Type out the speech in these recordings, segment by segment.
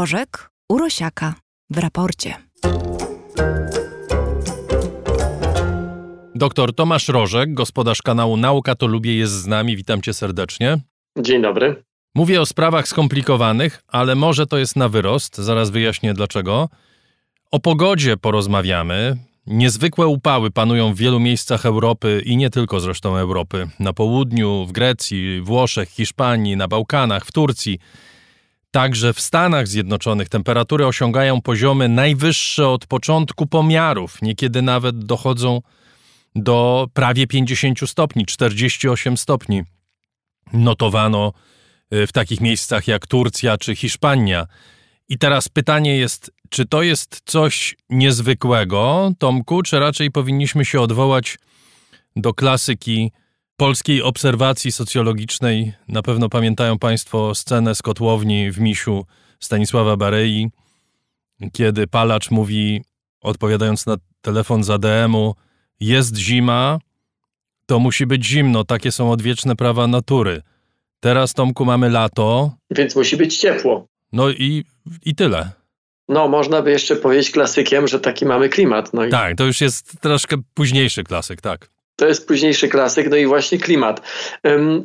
Rożek Urosiaka w raporcie. Doktor Tomasz Rożek, gospodarz kanału Nauka to Lubię jest z nami. Witam cię serdecznie. Dzień dobry. Mówię o sprawach skomplikowanych, ale może to jest na wyrost, zaraz wyjaśnię dlaczego. O pogodzie porozmawiamy. Niezwykłe upały panują w wielu miejscach Europy i nie tylko zresztą Europy. Na południu, w Grecji, Włoszech, Hiszpanii, na Bałkanach, w Turcji. Także w Stanach Zjednoczonych temperatury osiągają poziomy najwyższe od początku pomiarów, niekiedy nawet dochodzą do prawie 50 stopni, 48 stopni. Notowano y, w takich miejscach jak Turcja czy Hiszpania. I teraz pytanie jest, czy to jest coś niezwykłego, Tomku, czy raczej powinniśmy się odwołać do klasyki polskiej obserwacji socjologicznej? Na pewno pamiętają Państwo scenę z kotłowni w Misiu Stanisława Barei, kiedy palacz mówi, odpowiadając na telefon z ADM-u, jest zima, to musi być zimno, takie są odwieczne prawa natury. Teraz, Tomku, mamy lato. Więc musi być ciepło. No i, i tyle. No, można by jeszcze powiedzieć klasykiem, że taki mamy klimat. No i... Tak, to już jest troszkę późniejszy klasyk, tak. To jest późniejszy klasyk, no i właśnie klimat.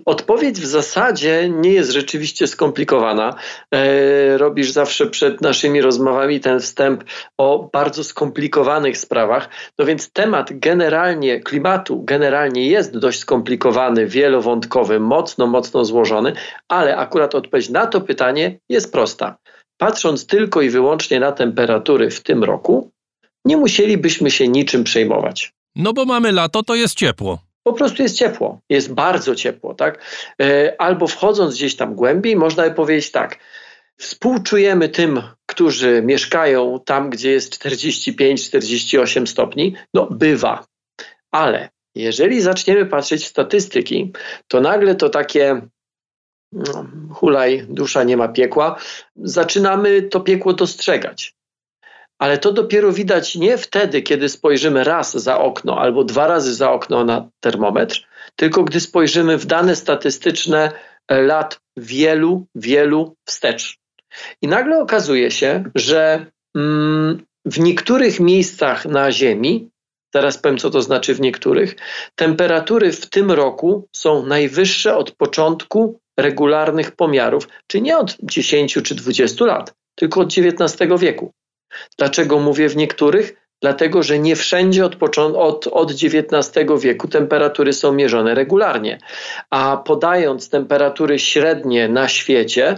Odpowiedź w zasadzie nie jest rzeczywiście skomplikowana. E, robisz zawsze przed naszymi rozmowami ten wstęp o bardzo skomplikowanych sprawach. No więc temat generalnie klimatu generalnie jest dość skomplikowany, wielowątkowy, mocno, mocno złożony, ale akurat odpowiedź na to pytanie jest prosta. Patrząc tylko i wyłącznie na temperatury w tym roku, nie musielibyśmy się niczym przejmować. No bo mamy lato, to jest ciepło. Po prostu jest ciepło, jest bardzo ciepło, tak? E, albo wchodząc gdzieś tam głębiej, można by powiedzieć tak. Współczujemy tym, którzy mieszkają tam, gdzie jest 45-48 stopni. No, bywa. Ale jeżeli zaczniemy patrzeć w statystyki, to nagle to takie no, hulaj, dusza nie ma piekła, zaczynamy to piekło dostrzegać. Ale to dopiero widać nie wtedy, kiedy spojrzymy raz za okno albo dwa razy za okno na termometr, tylko gdy spojrzymy w dane statystyczne lat wielu, wielu wstecz. I nagle okazuje się, że mm, w niektórych miejscach na Ziemi, zaraz powiem co to znaczy w niektórych, temperatury w tym roku są najwyższe od początku regularnych pomiarów, czy nie od 10 czy 20 lat, tylko od XIX wieku. Dlaczego mówię w niektórych? Dlatego, że nie wszędzie od, od, od XIX wieku temperatury są mierzone regularnie. A podając temperatury średnie na świecie,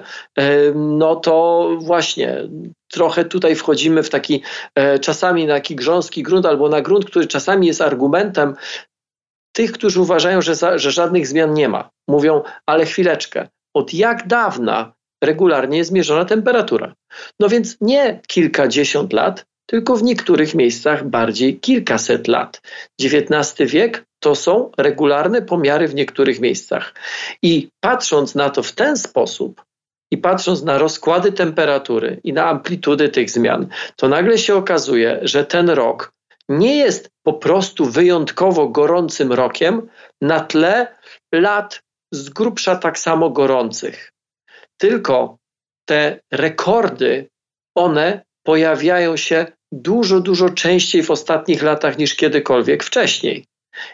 no to właśnie trochę tutaj wchodzimy w taki e, czasami na taki grząski grunt albo na grunt, który czasami jest argumentem tych, którzy uważają, że, za, że żadnych zmian nie ma. Mówią, ale chwileczkę, od jak dawna regularnie jest mierzona temperatura. No więc nie kilkadziesiąt lat, tylko w niektórych miejscach bardziej kilkaset lat. XIX wiek to są regularne pomiary w niektórych miejscach. I patrząc na to w ten sposób, i patrząc na rozkłady temperatury i na amplitudy tych zmian, to nagle się okazuje, że ten rok nie jest po prostu wyjątkowo gorącym rokiem na tle lat z grubsza tak samo gorących. Tylko te rekordy, one pojawiają się dużo, dużo częściej w ostatnich latach niż kiedykolwiek wcześniej.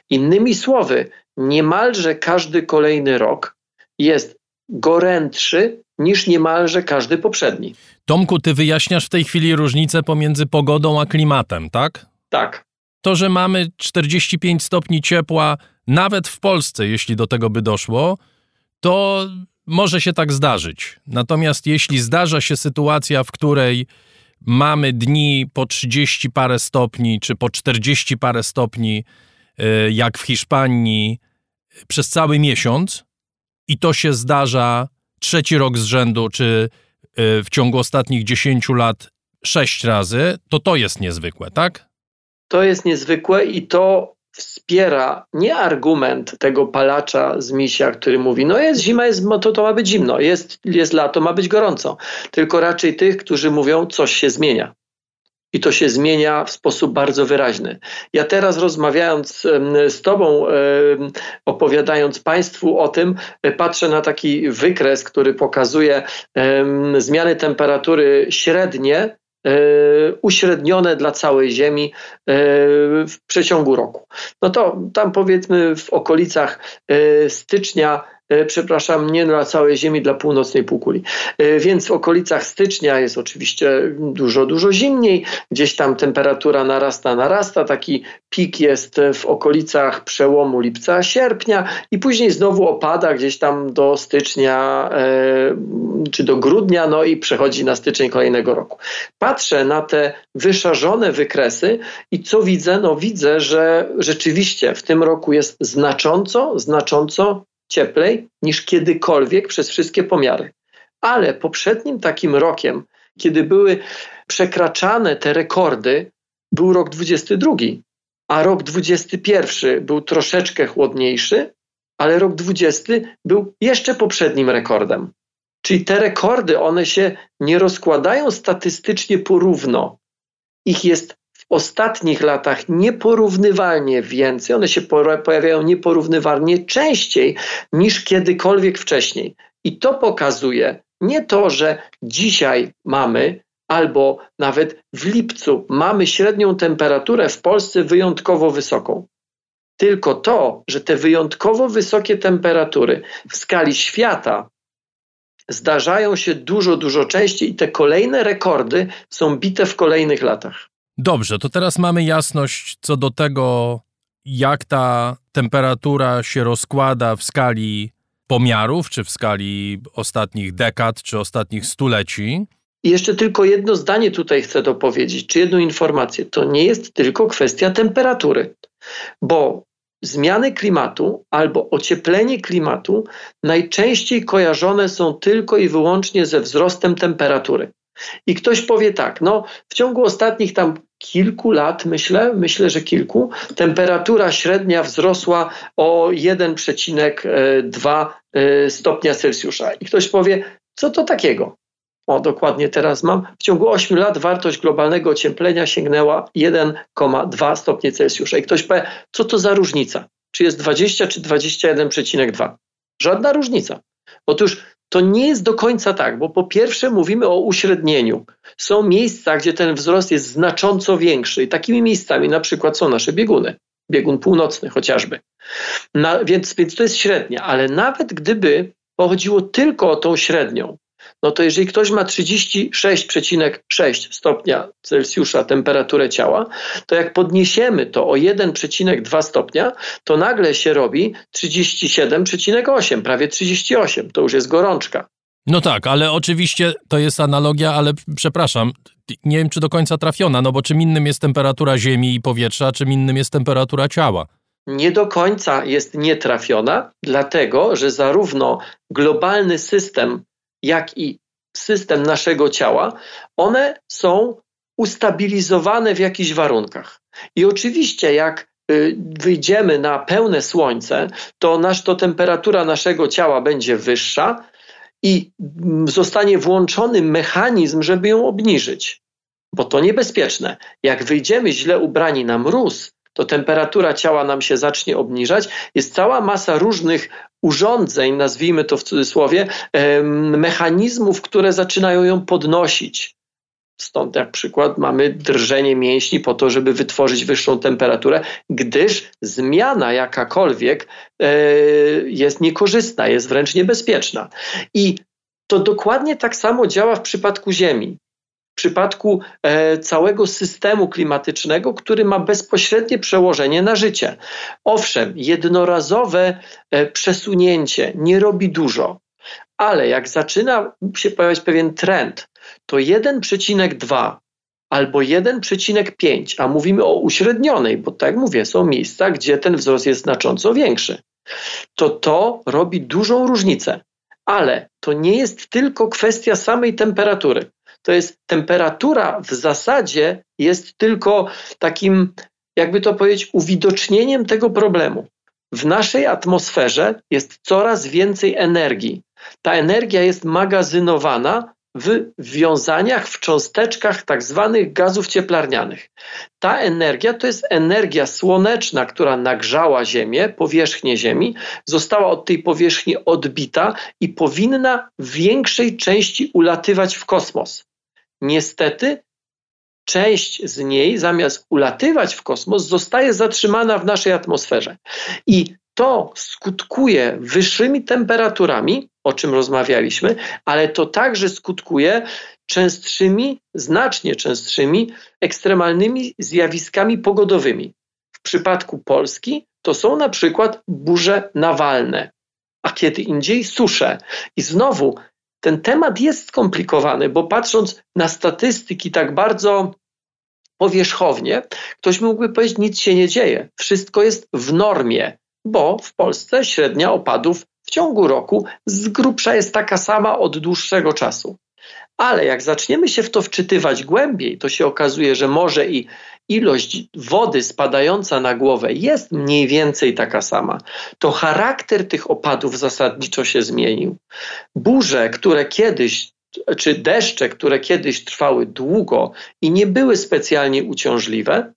Innymi słowy, niemalże każdy kolejny rok jest gorętszy niż niemalże każdy poprzedni. Tomku, ty wyjaśniasz w tej chwili różnicę pomiędzy pogodą a klimatem, tak? Tak. To, że mamy 45 stopni ciepła, nawet w Polsce, jeśli do tego by doszło, to może się tak zdarzyć. Natomiast jeśli zdarza się sytuacja, w której mamy dni po 30 parę stopni, czy po 40 parę stopni, e, jak w Hiszpanii, przez cały miesiąc, i to się zdarza trzeci rok z rzędu, czy e, w ciągu ostatnich 10 lat sześć razy, to to jest niezwykłe, tak? To jest niezwykłe i to wspiera nie argument tego palacza z misia, który mówi, no jest zima, jest, to, to ma być zimno, jest, jest lato, ma być gorąco, tylko raczej tych, którzy mówią, coś się zmienia. I to się zmienia w sposób bardzo wyraźny. Ja teraz rozmawiając z Tobą, opowiadając Państwu o tym, e, patrzę na taki wykres, który pokazuje zmiany temperatury średnie, uśrednione dla całej Ziemi e, w przeciągu roku. No to tam powiedzmy w okolicach stycznia E, przepraszam, nie dla całej Ziemi, dla północnej półkuli. E, więc w okolicach stycznia jest oczywiście dużo, dużo zimniej, gdzieś tam temperatura narasta, narasta, taki pik jest w okolicach przełomu lipca, sierpnia i później znowu opada gdzieś tam do stycznia e, czy do grudnia, no i przechodzi na styczeń kolejnego roku. Patrzę na te wyszarzone wykresy i co widzę? No widzę, że rzeczywiście w tym roku jest znacząco, znacząco cieplej niż kiedykolwiek przez wszystkie pomiary. Ale poprzednim takim rokiem, kiedy były przekraczane te rekordy, był rok 22, a rok 21 był troszeczkę chłodniejszy, ale rok 20 był jeszcze poprzednim rekordem. Czyli te rekordy, one się nie rozkładają statystycznie porówno. Ich jest ostatnich latach nieporównywalnie więcej, one się pojawiają nieporównywalnie częściej niż kiedykolwiek wcześniej. I to pokazuje nie to, że dzisiaj mamy albo nawet w lipcu mamy średnią temperaturę w Polsce wyjątkowo wysoką. Tylko to, że te wyjątkowo wysokie temperatury w skali świata zdarzają się dużo, dużo częściej i te kolejne rekordy są bite w kolejnych latach. Dobrze, to teraz mamy jasność co do tego, jak ta temperatura się rozkłada w skali pomiarów, czy w skali ostatnich dekad, czy ostatnich stuleci. I jeszcze tylko jedno zdanie tutaj chcę dopowiedzieć, czy jedną informację. To nie jest tylko kwestia temperatury, bo zmiany klimatu albo ocieplenie klimatu najczęściej kojarzone są tylko i wyłącznie ze wzrostem temperatury. I ktoś powie tak, no w ciągu ostatnich tam kilku lat, myślę, myślę, że kilku, temperatura średnia wzrosła o 1,2 e, stopnia Celsjusza. I ktoś powie, co to takiego? O, dokładnie teraz mam. W ciągu 8 lat wartość globalnego ocieplenia sięgnęła 1,2 stopnie Celsjusza. I ktoś powie, co to za różnica? Czy jest 20 czy 21,2? Żadna różnica. Otóż to nie jest do końca tak, bo po pierwsze mówimy o uśrednieniu. Są miejsca, gdzie ten wzrost jest znacząco większy i takimi miejscami na przykład są nasze bieguny. Biegun północny chociażby. Na, więc, więc to jest średnia, ale nawet gdyby pochodziło tylko o tą średnią, no to jeżeli ktoś ma 36,6 stopnia Celsjusza temperaturę ciała, to jak podniesiemy to o 1,2 stopnia, to nagle się robi 37,8, prawie 38. To już jest gorączka. No tak, ale oczywiście to jest analogia, ale przepraszam, nie wiem czy do końca trafiona, no bo czym innym jest temperatura ziemi i powietrza, czym innym jest temperatura ciała nie do końca jest nietrafiona, dlatego że zarówno globalny system jak i system naszego ciała, one są ustabilizowane w jakichś warunkach. I oczywiście, jak y, wyjdziemy na pełne słońce, to, nasz, to temperatura naszego ciała będzie wyższa i mm, zostanie włączony mechanizm, żeby ją obniżyć. Bo to niebezpieczne. Jak wyjdziemy źle ubrani na mróz, to temperatura ciała nam się zacznie obniżać. Jest cała masa różnych urządzeń, nazwijmy to w cudzysłowie, mechanizmów, które zaczynają ją podnosić. Stąd jak przykład mamy drżenie mięśni po to, żeby wytworzyć wyższą temperaturę, gdyż zmiana jakakolwiek e, jest niekorzystna, jest wręcz niebezpieczna. I to dokładnie tak samo działa w przypadku Ziemi w przypadku e, całego systemu klimatycznego, który ma bezpośrednie przełożenie na życie. Owszem, jednorazowe e, przesunięcie nie robi dużo, ale jak zaczyna się pojawiać pewien trend, to 1,2 albo 1,5, a mówimy o uśrednionej, bo tak mówię, są miejsca, gdzie ten wzrost jest znacząco większy, to to robi dużą różnicę. Ale to nie jest tylko kwestia samej temperatury to jest temperatura w zasadzie jest tylko takim, jakby to powiedzieć, uwidocznieniem tego problemu. W naszej atmosferze jest coraz więcej energii. Ta energia jest magazynowana w wiązaniach, w cząsteczkach tak zwanych gazów cieplarnianych. Ta energia to jest energia słoneczna, która nagrzała Ziemię, powierzchnię Ziemi, została od tej powierzchni odbita i powinna w większej części ulatywać w kosmos. Niestety, część z niej, zamiast ulatywać w kosmos, zostaje zatrzymana w naszej atmosferze. I to skutkuje wyższymi temperaturami, o czym rozmawialiśmy, ale to także skutkuje częstszymi, znacznie częstszymi ekstremalnymi zjawiskami pogodowymi. W przypadku Polski to są na przykład burze nawalne, a kiedy indziej susze. I znowu ten temat jest skomplikowany, bo patrząc na statystyki tak bardzo powierzchownie, ktoś mógłby powiedzieć, nic się nie dzieje, wszystko jest w normie bo w Polsce średnia opadów w ciągu roku z grubsza jest taka sama od dłuższego czasu. Ale jak zaczniemy się w to wczytywać głębiej, to się okazuje, że może i ilość wody spadająca na głowę jest mniej więcej taka sama. To charakter tych opadów zasadniczo się zmienił. Burze, które kiedyś, czy deszcze, które kiedyś trwały długo i nie były specjalnie uciążliwe,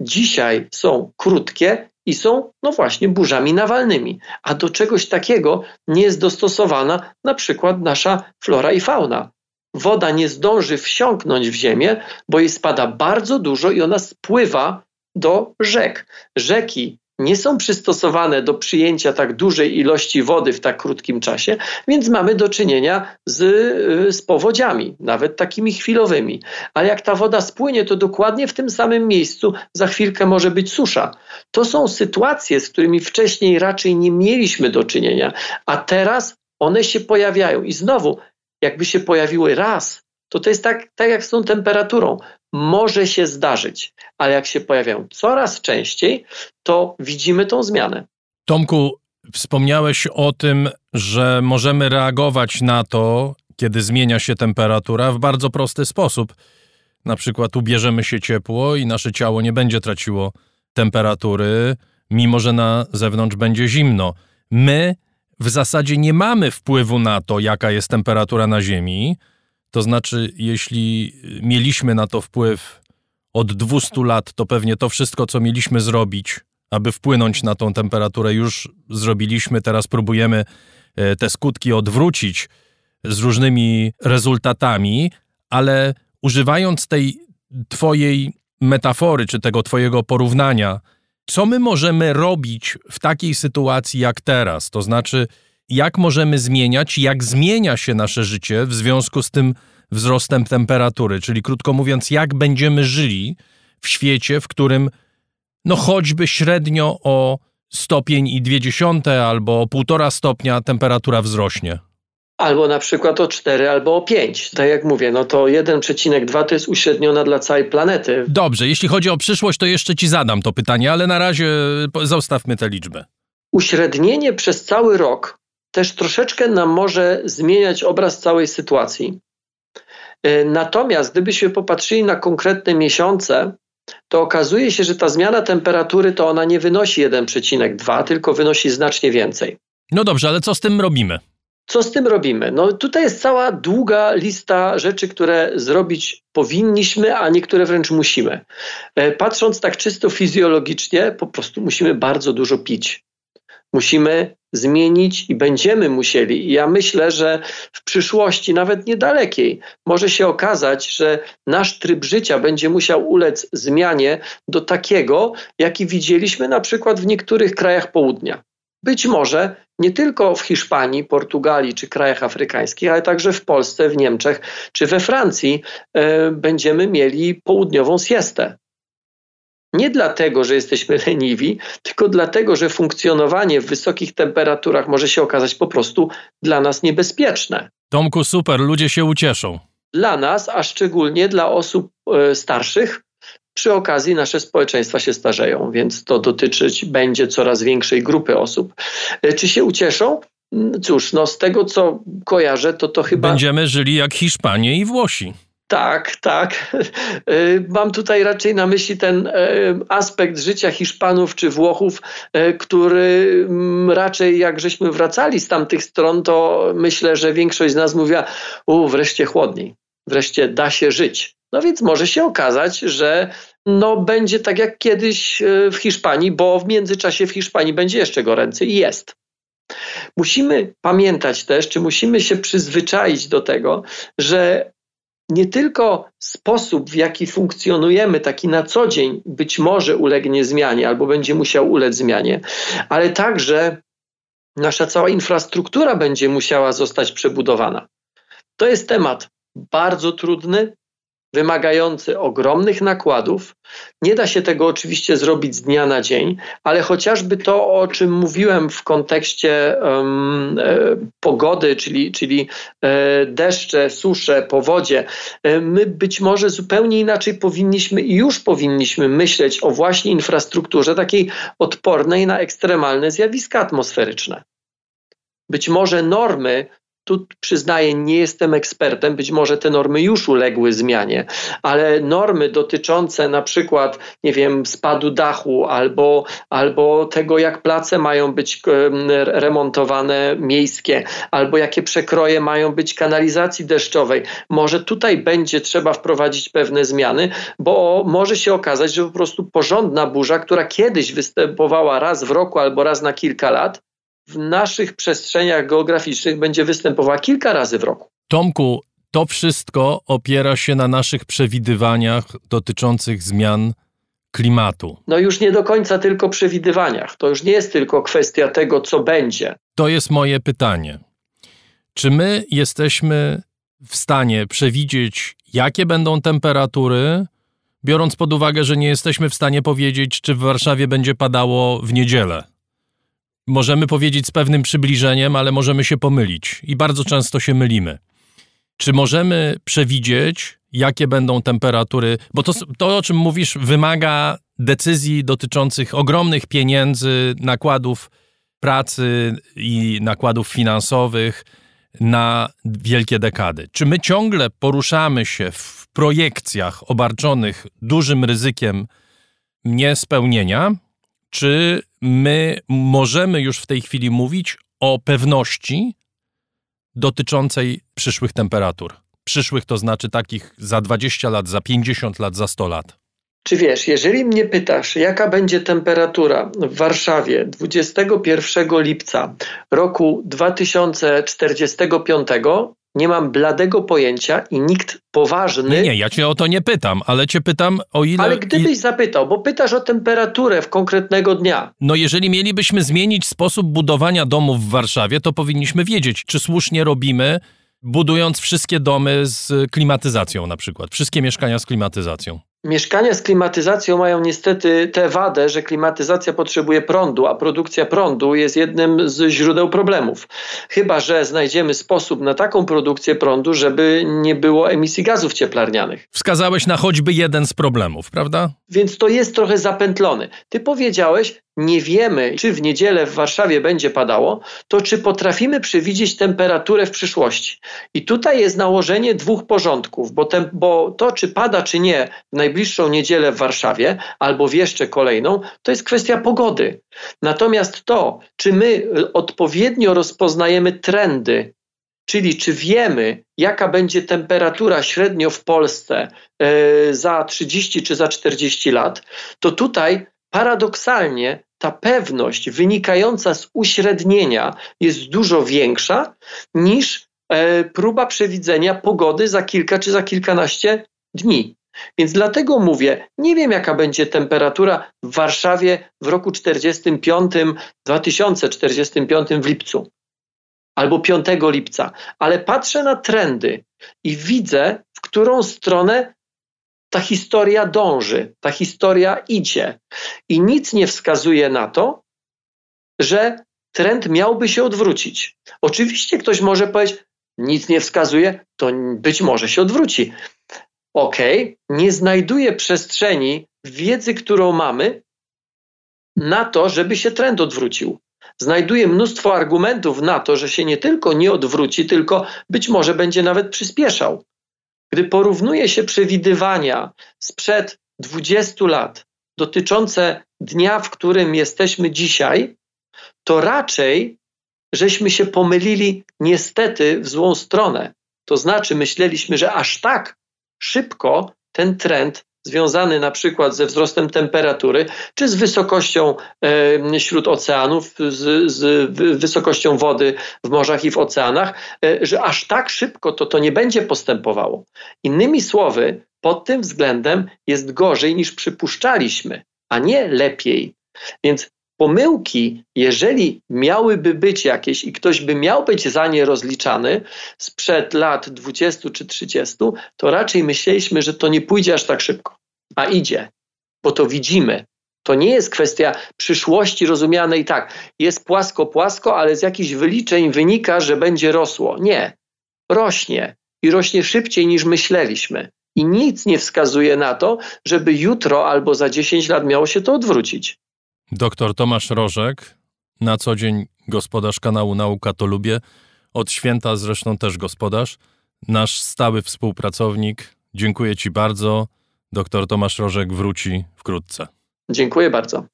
dzisiaj są krótkie i są, no właśnie, burzami nawalnymi. A do czegoś takiego nie jest dostosowana na przykład nasza flora i fauna. Woda nie zdąży wsiąknąć w ziemię, bo jej spada bardzo dużo i ona spływa do rzek. Rzeki nie są przystosowane do przyjęcia tak dużej ilości wody w tak krótkim czasie, więc mamy do czynienia z, y, z powodziami, nawet takimi chwilowymi. Ale jak ta woda spłynie, to dokładnie w tym samym miejscu za chwilkę może być susza. To są sytuacje, z którymi wcześniej raczej nie mieliśmy do czynienia, a teraz one się pojawiają. I znowu, jakby się pojawiły raz, to to jest tak, tak jak z tą temperaturą może się zdarzyć, ale jak się pojawiają coraz częściej, to widzimy tą zmianę. Tomku, wspomniałeś o tym, że możemy reagować na to, kiedy zmienia się temperatura w bardzo prosty sposób. Na przykład ubierzemy się ciepło i nasze ciało nie będzie traciło temperatury, mimo że na zewnątrz będzie zimno. My w zasadzie nie mamy wpływu na to, jaka jest temperatura na Ziemi, to znaczy, jeśli mieliśmy na to wpływ od 200 lat, to pewnie to wszystko, co mieliśmy zrobić, aby wpłynąć na tą temperaturę, już zrobiliśmy. Teraz próbujemy e, te skutki odwrócić z różnymi rezultatami, ale używając tej Twojej metafory, czy tego Twojego porównania, co my możemy robić w takiej sytuacji jak teraz? To znaczy, jak możemy zmieniać, jak zmienia się nasze życie w związku z tym wzrostem temperatury, czyli krótko mówiąc, jak będziemy żyli w świecie, w którym no choćby średnio o stopień i dwie dziesiąte albo o półtora stopnia temperatura wzrośnie. Albo na przykład o 4 albo o 5. Tak jak mówię, no to 1,2 to jest uśredniona dla całej planety. Dobrze, jeśli chodzi o przyszłość, to jeszcze ci zadam to pytanie, ale na razie zostawmy tę liczbę. Uśrednienie przez cały rok też troszeczkę nam może zmieniać obraz całej sytuacji. E, natomiast gdybyśmy popatrzyli na konkretne miesiące, to okazuje się, że ta zmiana temperatury to ona nie wynosi 1,2, tylko wynosi znacznie więcej. No dobrze, ale co z tym robimy? Co z tym robimy? No tutaj jest cała długa lista rzeczy, które zrobić powinniśmy, a niektóre wręcz musimy. E, patrząc tak czysto fizjologicznie, po prostu musimy bardzo dużo pić musimy zmienić i będziemy musieli. Ja myślę, że w przyszłości, nawet niedalekiej, może się okazać, że nasz tryb życia będzie musiał ulec zmianie do takiego, jaki widzieliśmy na przykład w niektórych krajach południa. Być może nie tylko w Hiszpanii, Portugalii czy krajach afrykańskich, ale także w Polsce, w Niemczech czy we Francji e, będziemy mieli południową siestę. Nie dlatego, że jesteśmy leniwi, tylko dlatego, że funkcjonowanie w wysokich temperaturach może się okazać po prostu dla nas niebezpieczne. Tomku, super, ludzie się ucieszą. Dla nas, a szczególnie dla osób e, starszych, przy okazji nasze społeczeństwa się starzeją, więc to dotyczyć będzie coraz większej grupy osób. E, czy się ucieszą? Mm, cóż, no z tego co kojarzę, to to chyba. Będziemy żyli jak Hiszpanie i Włosi. Tak, tak. Y, mam tutaj raczej na myśli ten y, aspekt życia Hiszpanów czy Włochów, który mm, raczej jak żeśmy wracali z tamtych stron, to myślę, że większość z nas mówiła, u wreszcie chłodniej, wreszcie da się żyć. No więc może się okazać, że no będzie tak jak kiedyś w Hiszpanii, bo w międzyczasie w Hiszpanii będzie jeszcze goręcej i jest. Musimy pamiętać też, czy musimy się przyzwyczaić do tego, że nie tylko sposób, w jaki funkcjonujemy, taki na co dzień, być może ulegnie zmianie albo będzie musiał ulec zmianie, ale także nasza cała infrastruktura będzie musiała zostać przebudowana. To jest temat bardzo trudny, wymagający ogromnych nakładów. Nie da się tego oczywiście zrobić z dnia na dzień, ale chociażby to, o czym mówiłem w kontekście um, e, pogody, czyli, czyli e, deszcze, susze, powodzie, e, my być może zupełnie inaczej powinniśmy i już powinniśmy myśleć o właśnie infrastrukturze takiej odpornej na ekstremalne zjawiska atmosferyczne. Być może normy tu przyznaję, nie jestem ekspertem, być może te normy już uległy zmianie, ale normy dotyczące na przykład, nie wiem, spadu dachu albo, albo tego, jak place mają być remontowane miejskie, albo jakie przekroje mają być kanalizacji deszczowej, może tutaj będzie trzeba wprowadzić pewne zmiany, bo może się okazać, że po prostu porządna burza, która kiedyś występowała raz w roku albo raz na kilka lat, w naszych przestrzeniach geograficznych będzie występowała kilka razy w roku. Tomku, to wszystko opiera się na naszych przewidywaniach dotyczących zmian klimatu. No już nie do końca tylko przewidywaniach. To już nie jest tylko kwestia tego, co będzie. To jest moje pytanie. Czy my jesteśmy w stanie przewidzieć, jakie będą temperatury, biorąc pod uwagę, że nie jesteśmy w stanie powiedzieć, czy w Warszawie będzie padało w niedzielę? Możemy powiedzieć z pewnym przybliżeniem, ale możemy się pomylić i bardzo często się mylimy. Czy możemy przewidzieć, jakie będą temperatury? Bo to, to o czym mówisz, wymaga decyzji dotyczących ogromnych pieniędzy, nakładów pracy i nakładów finansowych na wielkie dekady. Czy my ciągle poruszamy się w projekcjach obarczonych dużym ryzykiem niespełnienia, czy my możemy już w tej chwili mówić o pewności dotyczącej przyszłych temperatur? Przyszłych to znaczy takich za 20 lat, za 50 lat, za 100 lat. Czy wiesz, jeżeli mnie pytasz, jaka będzie temperatura w Warszawie 21 lipca roku 2045, nie mam bladego pojęcia i nikt poważny. Nie, nie, ja cię o to nie pytam, ale cię pytam o ile. Ale gdybyś zapytał, bo pytasz o temperaturę w konkretnego dnia. No, jeżeli mielibyśmy zmienić sposób budowania domów w Warszawie, to powinniśmy wiedzieć, czy słusznie robimy, budując wszystkie domy z klimatyzacją na przykład, wszystkie mieszkania z klimatyzacją. Mieszkania z klimatyzacją mają niestety tę wadę, że klimatyzacja potrzebuje prądu, a produkcja prądu jest jednym z źródeł problemów. Chyba, że znajdziemy sposób na taką produkcję prądu, żeby nie było emisji gazów cieplarnianych. Wskazałeś na choćby jeden z problemów, prawda? Więc to jest trochę zapętlony. Ty powiedziałeś, nie wiemy, czy w niedzielę w Warszawie będzie padało, to czy potrafimy przewidzieć temperaturę w przyszłości. I tutaj jest nałożenie dwóch porządków, bo, bo to, czy pada, czy nie w najbliższą niedzielę w Warszawie, albo w jeszcze kolejną, to jest kwestia pogody. Natomiast to, czy my odpowiednio rozpoznajemy trendy, Czyli czy wiemy, jaka będzie temperatura średnio w Polsce yy, za 30 czy za 40 lat, to tutaj paradoksalnie ta pewność wynikająca z uśrednienia jest dużo większa niż e, próba przewidzenia pogody za kilka czy za kilkanaście dni. Więc dlatego mówię, nie wiem jaka będzie temperatura w Warszawie w roku 45, 2045 w lipcu albo 5 lipca, ale patrzę na trendy i widzę, w którą stronę ta historia dąży, ta historia idzie. I nic nie wskazuje na to, że trend miałby się odwrócić. Oczywiście ktoś może powiedzieć, nic nie wskazuje, to być może się odwróci. Ok, nie znajduje przestrzeni wiedzy, którą mamy, na to, żeby się trend odwrócił. Znajduje mnóstwo argumentów na to, że się nie tylko nie odwróci, tylko być może będzie nawet przyspieszał. Gdy porównuje się przewidywania sprzed 20 lat dotyczące dnia, w którym jesteśmy dzisiaj, to raczej żeśmy się pomylili niestety w złą stronę. To znaczy, myśleliśmy, że aż tak szybko ten trend związany na przykład ze wzrostem temperatury, czy z wysokością e, śród oceanów, z, z, wysokością wody w morzach i w oceanach, e, że aż tak szybko to, to nie będzie postępowało. Innymi słowy, pod tym względem jest gorzej niż przypuszczaliśmy, a nie lepiej. Więc pomyłki, jeżeli miałyby być jakieś i ktoś by miał być za nie rozliczany sprzed lat 20 czy 30, to raczej myśleliśmy, że to nie pójdzie aż tak szybko. A idzie, bo to widzimy. To nie jest kwestia przyszłości rozumianej tak, jest płasko, płasko, ale z jakichś wyliczeń wynika, że będzie rosło. Nie. Rośnie i rośnie szybciej niż myśleliśmy. I nic nie wskazuje na to, żeby jutro albo za 10 lat miało się to odwrócić. Doktor Tomasz Rożek, na co dzień gospodarz kanału Nauka to Lubię, od święta zresztą też gospodarz, nasz stały współpracownik. Dziękuję Ci bardzo. Doktor Tomasz Rożek wróci wkrótce. Dziękuję bardzo.